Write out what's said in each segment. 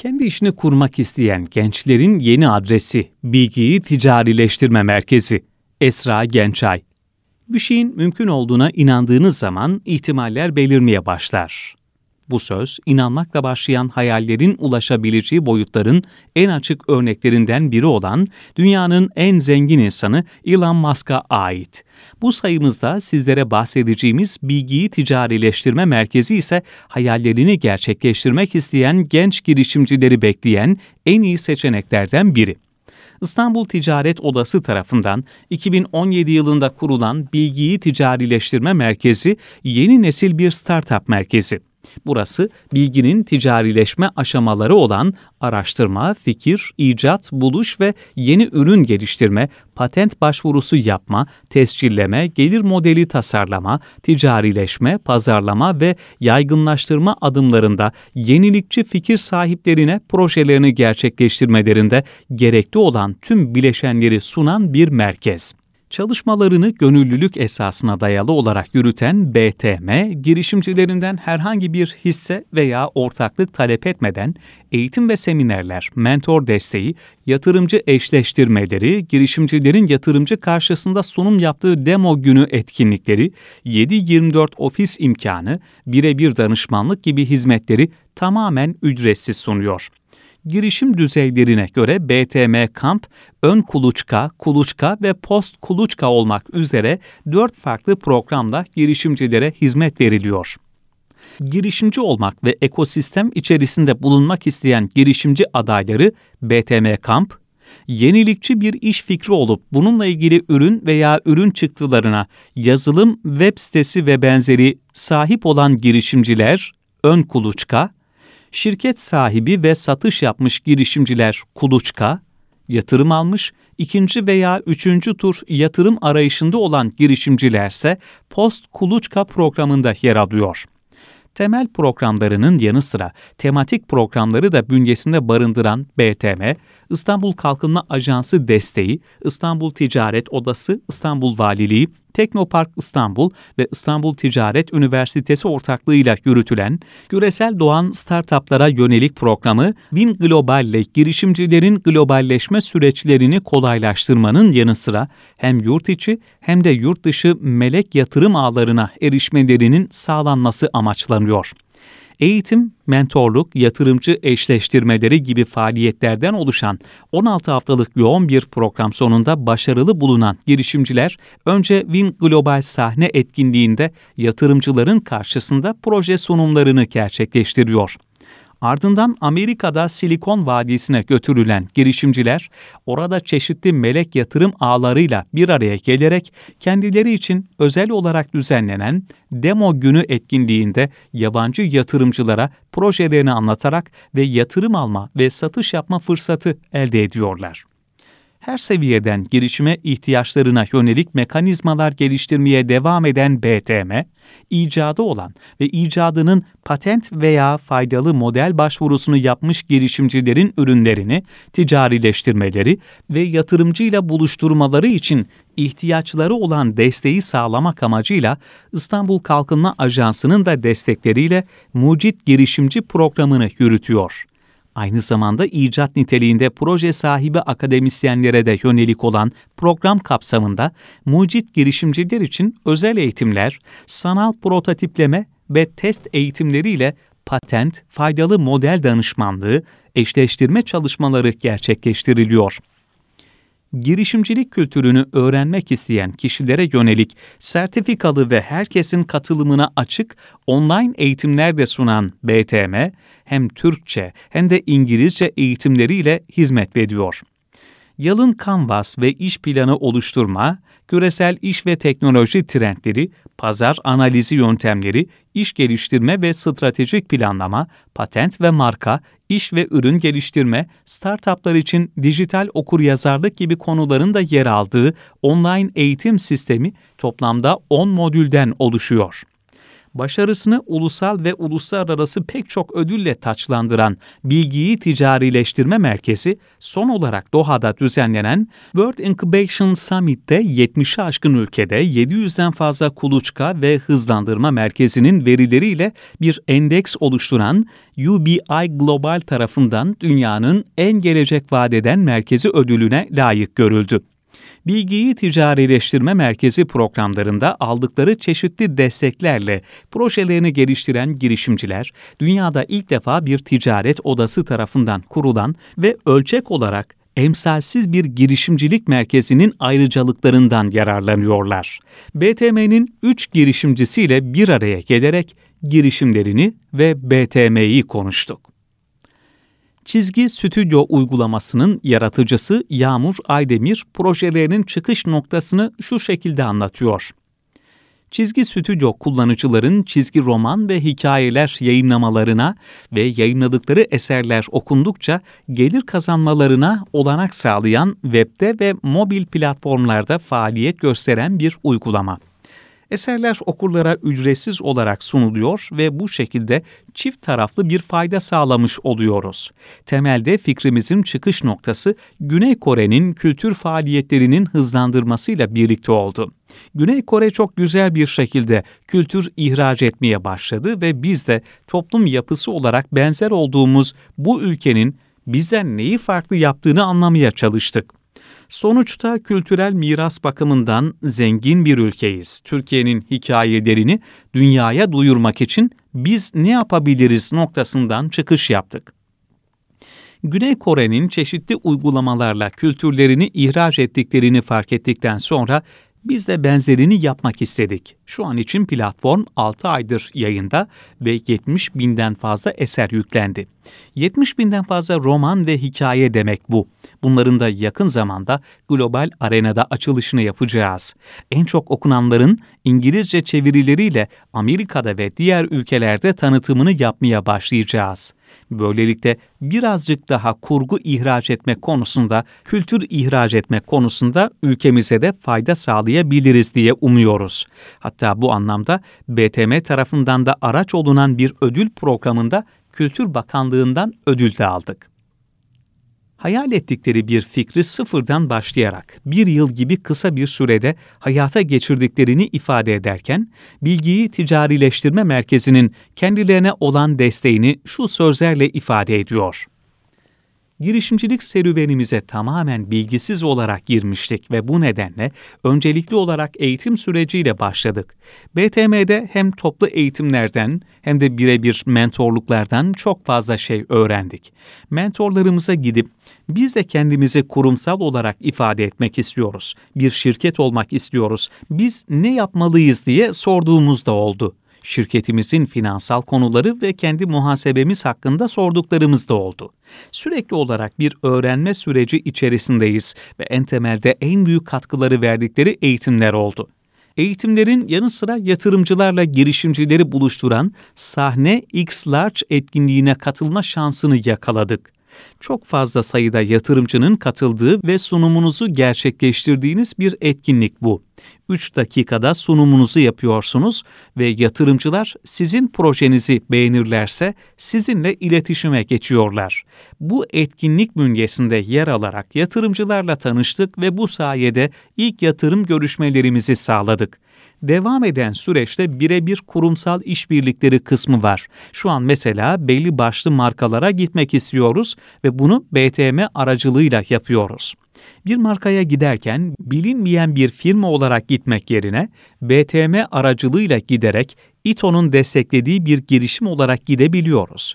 Kendi işini kurmak isteyen gençlerin yeni adresi Bilgiyi Ticarileştirme Merkezi. Esra Gençay. Bir şeyin mümkün olduğuna inandığınız zaman ihtimaller belirmeye başlar. Bu söz, inanmakla başlayan hayallerin ulaşabileceği boyutların en açık örneklerinden biri olan dünyanın en zengin insanı Elon Musk'a ait. Bu sayımızda sizlere bahsedeceğimiz bilgiyi ticarileştirme merkezi ise hayallerini gerçekleştirmek isteyen genç girişimcileri bekleyen en iyi seçeneklerden biri. İstanbul Ticaret Odası tarafından 2017 yılında kurulan Bilgiyi Ticarileştirme Merkezi yeni nesil bir startup merkezi. Burası bilginin ticarileşme aşamaları olan araştırma, fikir, icat, buluş ve yeni ürün geliştirme, patent başvurusu yapma, tescilleme, gelir modeli tasarlama, ticarileşme, pazarlama ve yaygınlaştırma adımlarında yenilikçi fikir sahiplerine projelerini gerçekleştirmelerinde gerekli olan tüm bileşenleri sunan bir merkez. Çalışmalarını gönüllülük esasına dayalı olarak yürüten BTM, girişimcilerinden herhangi bir hisse veya ortaklık talep etmeden eğitim ve seminerler, mentor desteği, yatırımcı eşleştirmeleri, girişimcilerin yatırımcı karşısında sunum yaptığı demo günü etkinlikleri, 7-24 ofis imkanı, birebir danışmanlık gibi hizmetleri tamamen ücretsiz sunuyor girişim düzeylerine göre BTM Kamp, ön kuluçka, kuluçka ve post kuluçka olmak üzere dört farklı programda girişimcilere hizmet veriliyor. Girişimci olmak ve ekosistem içerisinde bulunmak isteyen girişimci adayları BTM Kamp, yenilikçi bir iş fikri olup bununla ilgili ürün veya ürün çıktılarına yazılım, web sitesi ve benzeri sahip olan girişimciler ön kuluçka, şirket sahibi ve satış yapmış girişimciler kuluçka, yatırım almış, ikinci veya üçüncü tur yatırım arayışında olan girişimcilerse post kuluçka programında yer alıyor. Temel programlarının yanı sıra tematik programları da bünyesinde barındıran BTM, İstanbul Kalkınma Ajansı desteği, İstanbul Ticaret Odası, İstanbul Valiliği, Teknopark İstanbul ve İstanbul Ticaret Üniversitesi ortaklığıyla yürütülen küresel doğan startuplara yönelik programı Win Global ile girişimcilerin globalleşme süreçlerini kolaylaştırmanın yanı sıra hem yurt içi hem de yurt dışı melek yatırım ağlarına erişmelerinin sağlanması amaçlanıyor eğitim, mentorluk, yatırımcı eşleştirmeleri gibi faaliyetlerden oluşan 16 haftalık yoğun bir program sonunda başarılı bulunan girişimciler önce Win Global sahne etkinliğinde yatırımcıların karşısında proje sunumlarını gerçekleştiriyor. Ardından Amerika'da Silikon Vadisi'ne götürülen girişimciler orada çeşitli melek yatırım ağlarıyla bir araya gelerek kendileri için özel olarak düzenlenen demo günü etkinliğinde yabancı yatırımcılara projelerini anlatarak ve yatırım alma ve satış yapma fırsatı elde ediyorlar her seviyeden girişime ihtiyaçlarına yönelik mekanizmalar geliştirmeye devam eden BTM, icadı olan ve icadının patent veya faydalı model başvurusunu yapmış girişimcilerin ürünlerini ticarileştirmeleri ve yatırımcıyla buluşturmaları için ihtiyaçları olan desteği sağlamak amacıyla İstanbul Kalkınma Ajansı'nın da destekleriyle Mucit Girişimci programını yürütüyor aynı zamanda icat niteliğinde proje sahibi akademisyenlere de yönelik olan program kapsamında mucit girişimciler için özel eğitimler, sanal prototipleme ve test eğitimleriyle patent, faydalı model danışmanlığı, eşleştirme çalışmaları gerçekleştiriliyor girişimcilik kültürünü öğrenmek isteyen kişilere yönelik sertifikalı ve herkesin katılımına açık online eğitimler de sunan BTM, hem Türkçe hem de İngilizce eğitimleriyle hizmet veriyor. Yalın kanvas ve iş planı oluşturma, küresel iş ve teknoloji trendleri, pazar analizi yöntemleri, iş geliştirme ve stratejik planlama, patent ve marka, iş ve ürün geliştirme, startuplar için dijital okuryazarlık gibi konuların da yer aldığı online eğitim sistemi toplamda 10 modülden oluşuyor. Başarısını ulusal ve uluslararası pek çok ödülle taçlandıran Bilgiyi Ticarileştirme Merkezi, son olarak Doha'da düzenlenen World Incubation Summit'te 70'i aşkın ülkede 700'den fazla kuluçka ve hızlandırma merkezinin verileriyle bir endeks oluşturan UBI Global tarafından dünyanın en gelecek vadeden merkezi ödülüne layık görüldü. Bilgiyi Ticarileştirme Merkezi programlarında aldıkları çeşitli desteklerle projelerini geliştiren girişimciler, dünyada ilk defa bir ticaret odası tarafından kurulan ve ölçek olarak emsalsiz bir girişimcilik merkezinin ayrıcalıklarından yararlanıyorlar. BTM'nin 3 girişimcisiyle bir araya gelerek girişimlerini ve BTM'yi konuştuk. Çizgi Stüdyo uygulamasının yaratıcısı Yağmur Aydemir projelerinin çıkış noktasını şu şekilde anlatıyor. Çizgi Stüdyo kullanıcıların çizgi roman ve hikayeler yayınlamalarına ve yayınladıkları eserler okundukça gelir kazanmalarına olanak sağlayan webde ve mobil platformlarda faaliyet gösteren bir uygulama. Eserler okurlara ücretsiz olarak sunuluyor ve bu şekilde çift taraflı bir fayda sağlamış oluyoruz. Temelde fikrimizin çıkış noktası Güney Kore'nin kültür faaliyetlerinin hızlandırmasıyla birlikte oldu. Güney Kore çok güzel bir şekilde kültür ihraç etmeye başladı ve biz de toplum yapısı olarak benzer olduğumuz bu ülkenin bizden neyi farklı yaptığını anlamaya çalıştık. Sonuçta kültürel miras bakımından zengin bir ülkeyiz. Türkiye'nin hikayelerini dünyaya duyurmak için biz ne yapabiliriz noktasından çıkış yaptık. Güney Kore'nin çeşitli uygulamalarla kültürlerini ihraç ettiklerini fark ettikten sonra biz de benzerini yapmak istedik. Şu an için platform 6 aydır yayında ve 70 binden fazla eser yüklendi. 70 binden fazla roman ve hikaye demek bu. Bunların da yakın zamanda global arenada açılışını yapacağız. En çok okunanların İngilizce çevirileriyle Amerika'da ve diğer ülkelerde tanıtımını yapmaya başlayacağız. Böylelikle birazcık daha kurgu ihraç etmek konusunda, kültür ihraç etmek konusunda ülkemize de fayda sağlayabiliriz diye umuyoruz. Hatta bu anlamda BTM tarafından da araç olunan bir ödül programında Kültür Bakanlığı'ndan ödül de aldık. Hayal ettikleri bir fikri sıfırdan başlayarak bir yıl gibi kısa bir sürede hayata geçirdiklerini ifade ederken, Bilgiyi Ticarileştirme Merkezi'nin kendilerine olan desteğini şu sözlerle ifade ediyor girişimcilik serüvenimize tamamen bilgisiz olarak girmiştik ve bu nedenle öncelikli olarak eğitim süreciyle başladık. BTM'de hem toplu eğitimlerden hem de birebir mentorluklardan çok fazla şey öğrendik. Mentorlarımıza gidip biz de kendimizi kurumsal olarak ifade etmek istiyoruz. Bir şirket olmak istiyoruz. Biz ne yapmalıyız diye sorduğumuz da oldu şirketimizin finansal konuları ve kendi muhasebemiz hakkında sorduklarımız da oldu. Sürekli olarak bir öğrenme süreci içerisindeyiz ve en temelde en büyük katkıları verdikleri eğitimler oldu. Eğitimlerin yanı sıra yatırımcılarla girişimcileri buluşturan Sahne X Large etkinliğine katılma şansını yakaladık çok fazla sayıda yatırımcının katıldığı ve sunumunuzu gerçekleştirdiğiniz bir etkinlik bu. 3 dakikada sunumunuzu yapıyorsunuz ve yatırımcılar sizin projenizi beğenirlerse sizinle iletişime geçiyorlar. Bu etkinlik bünyesinde yer alarak yatırımcılarla tanıştık ve bu sayede ilk yatırım görüşmelerimizi sağladık devam eden süreçte birebir kurumsal işbirlikleri kısmı var. Şu an mesela belli başlı markalara gitmek istiyoruz ve bunu BTM aracılığıyla yapıyoruz. Bir markaya giderken bilinmeyen bir firma olarak gitmek yerine BTM aracılığıyla giderek İTO'nun desteklediği bir girişim olarak gidebiliyoruz.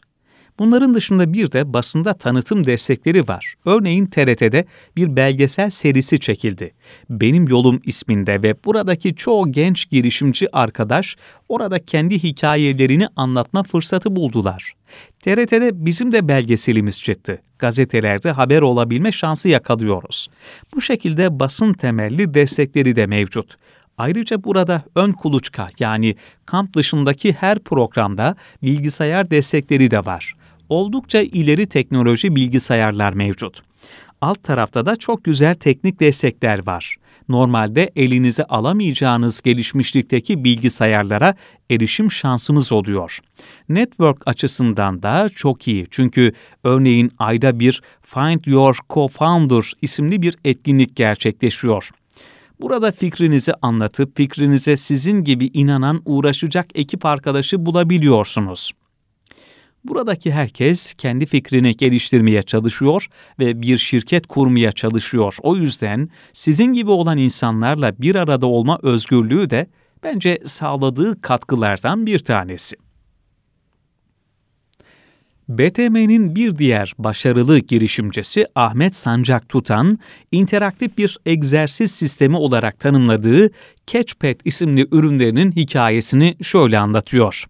Bunların dışında bir de basında tanıtım destekleri var. Örneğin TRT'de bir belgesel serisi çekildi. Benim Yolum isminde ve buradaki çoğu genç girişimci arkadaş orada kendi hikayelerini anlatma fırsatı buldular. TRT'de bizim de belgeselimiz çıktı. Gazetelerde haber olabilme şansı yakalıyoruz. Bu şekilde basın temelli destekleri de mevcut. Ayrıca burada ön kuluçka yani kamp dışındaki her programda bilgisayar destekleri de var oldukça ileri teknoloji bilgisayarlar mevcut. Alt tarafta da çok güzel teknik destekler var. normalde elinize alamayacağınız gelişmişlikteki bilgisayarlara erişim şansımız oluyor. Network açısından da çok iyi çünkü örneğin ayda bir Find Your Co-Founder isimli bir etkinlik gerçekleşiyor. Burada fikrinizi anlatıp fikrinize sizin gibi inanan uğraşacak ekip arkadaşı bulabiliyorsunuz. Buradaki herkes kendi fikrini geliştirmeye çalışıyor ve bir şirket kurmaya çalışıyor. O yüzden sizin gibi olan insanlarla bir arada olma özgürlüğü de bence sağladığı katkılardan bir tanesi. BTM'nin bir diğer başarılı girişimcisi Ahmet Sancak Tutan, interaktif bir egzersiz sistemi olarak tanımladığı Catchpad isimli ürünlerinin hikayesini şöyle anlatıyor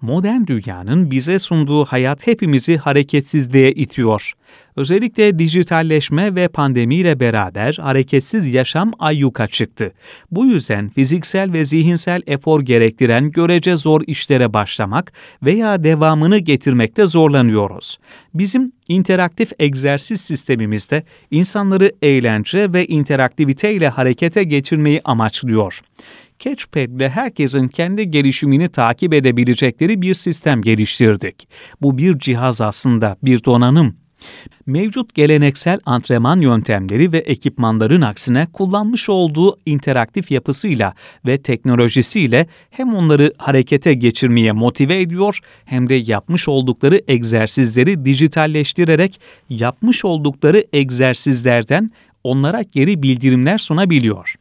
modern dünyanın bize sunduğu hayat hepimizi hareketsizliğe itiyor. Özellikle dijitalleşme ve pandemiyle beraber hareketsiz yaşam ayyuka çıktı. Bu yüzden fiziksel ve zihinsel efor gerektiren görece zor işlere başlamak veya devamını getirmekte zorlanıyoruz. Bizim interaktif egzersiz sistemimizde insanları eğlence ve interaktivite ile harekete geçirmeyi amaçlıyor. Catchpad ile herkesin kendi gelişimini takip edebilecekleri bir sistem geliştirdik. Bu bir cihaz aslında, bir donanım. Mevcut geleneksel antrenman yöntemleri ve ekipmanların aksine kullanmış olduğu interaktif yapısıyla ve teknolojisiyle hem onları harekete geçirmeye motive ediyor hem de yapmış oldukları egzersizleri dijitalleştirerek yapmış oldukları egzersizlerden onlara geri bildirimler sunabiliyor.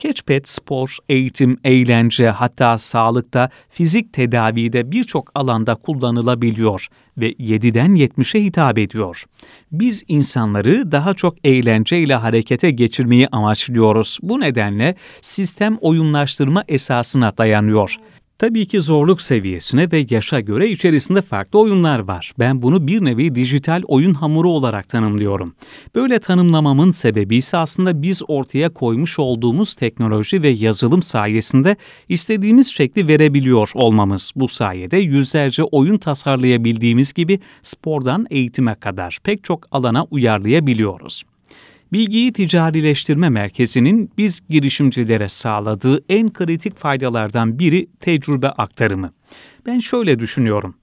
Catchpad spor, eğitim, eğlence hatta sağlıkta, fizik tedavide birçok alanda kullanılabiliyor ve 7'den 70'e hitap ediyor. Biz insanları daha çok eğlenceyle harekete geçirmeyi amaçlıyoruz. Bu nedenle sistem oyunlaştırma esasına dayanıyor. Tabii ki zorluk seviyesine ve yaşa göre içerisinde farklı oyunlar var. Ben bunu bir nevi dijital oyun hamuru olarak tanımlıyorum. Böyle tanımlamamın sebebi ise aslında biz ortaya koymuş olduğumuz teknoloji ve yazılım sayesinde istediğimiz şekli verebiliyor olmamız. Bu sayede yüzlerce oyun tasarlayabildiğimiz gibi spordan eğitime kadar pek çok alana uyarlayabiliyoruz. Bilgiyi Ticarileştirme Merkezi'nin biz girişimcilere sağladığı en kritik faydalardan biri tecrübe aktarımı. Ben şöyle düşünüyorum.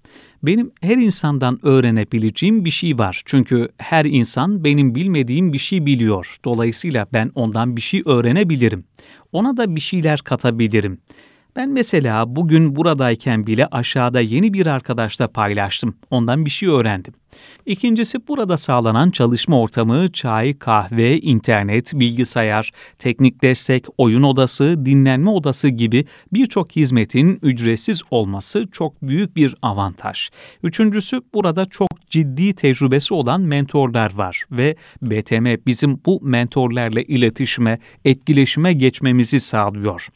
Benim her insandan öğrenebileceğim bir şey var. Çünkü her insan benim bilmediğim bir şey biliyor. Dolayısıyla ben ondan bir şey öğrenebilirim. Ona da bir şeyler katabilirim. Ben mesela bugün buradayken bile aşağıda yeni bir arkadaşla paylaştım. Ondan bir şey öğrendim. İkincisi burada sağlanan çalışma ortamı, çay, kahve, internet, bilgisayar, teknik destek, oyun odası, dinlenme odası gibi birçok hizmetin ücretsiz olması çok büyük bir avantaj. Üçüncüsü burada çok ciddi tecrübesi olan mentorlar var ve BTM bizim bu mentorlarla iletişime, etkileşime geçmemizi sağlıyor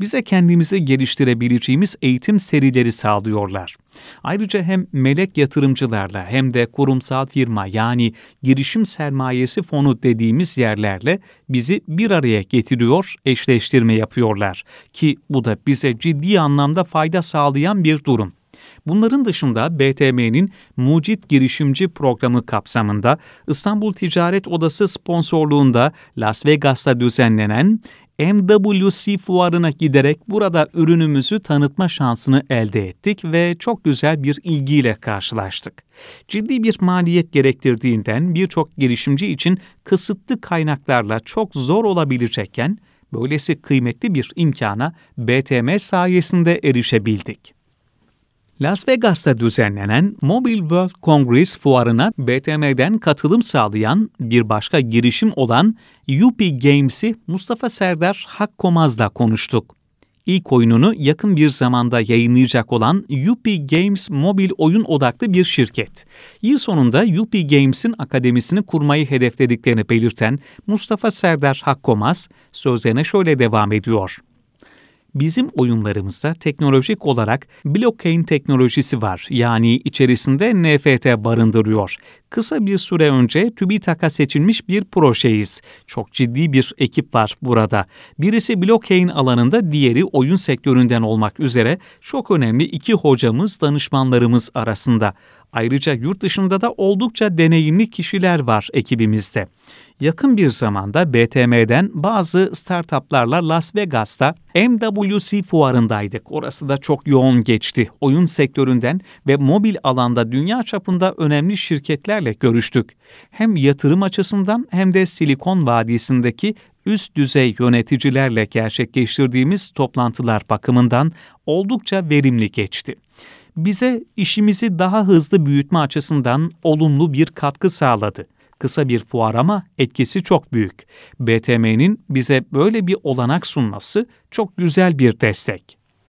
bize kendimizi geliştirebileceğimiz eğitim serileri sağlıyorlar. Ayrıca hem melek yatırımcılarla hem de kurumsal firma yani girişim sermayesi fonu dediğimiz yerlerle bizi bir araya getiriyor, eşleştirme yapıyorlar ki bu da bize ciddi anlamda fayda sağlayan bir durum. Bunların dışında BTM'nin Mucit Girişimci Programı kapsamında İstanbul Ticaret Odası sponsorluğunda Las Vegas'ta düzenlenen MWC fuarına giderek burada ürünümüzü tanıtma şansını elde ettik ve çok güzel bir ilgiyle karşılaştık. Ciddi bir maliyet gerektirdiğinden birçok girişimci için kısıtlı kaynaklarla çok zor olabilecekken böylesi kıymetli bir imkana BTM sayesinde erişebildik. Las Vegas'ta düzenlenen Mobile World Congress fuarına BTM'den katılım sağlayan bir başka girişim olan Yupi Games'i Mustafa Serdar Hakkomaz'la konuştuk. İlk oyununu yakın bir zamanda yayınlayacak olan Yupi Games mobil oyun odaklı bir şirket. Yıl sonunda Yupi Games'in akademisini kurmayı hedeflediklerini belirten Mustafa Serdar Hakkomaz sözlerine şöyle devam ediyor. Bizim oyunlarımızda teknolojik olarak blockchain teknolojisi var. Yani içerisinde NFT barındırıyor. Kısa bir süre önce TÜBİTAK'a seçilmiş bir projeyiz. Çok ciddi bir ekip var burada. Birisi blockchain alanında, diğeri oyun sektöründen olmak üzere çok önemli iki hocamız, danışmanlarımız arasında. Ayrıca yurt dışında da oldukça deneyimli kişiler var ekibimizde. Yakın bir zamanda BTM'den bazı startuplarla Las Vegas'ta MWC fuarındaydık. Orası da çok yoğun geçti. Oyun sektöründen ve mobil alanda dünya çapında önemli şirketlerle görüştük. Hem yatırım açısından hem de Silikon Vadisi'ndeki üst düzey yöneticilerle gerçekleştirdiğimiz toplantılar bakımından oldukça verimli geçti. Bize işimizi daha hızlı büyütme açısından olumlu bir katkı sağladı. Kısa bir fuar ama etkisi çok büyük. BTM'nin bize böyle bir olanak sunması çok güzel bir destek.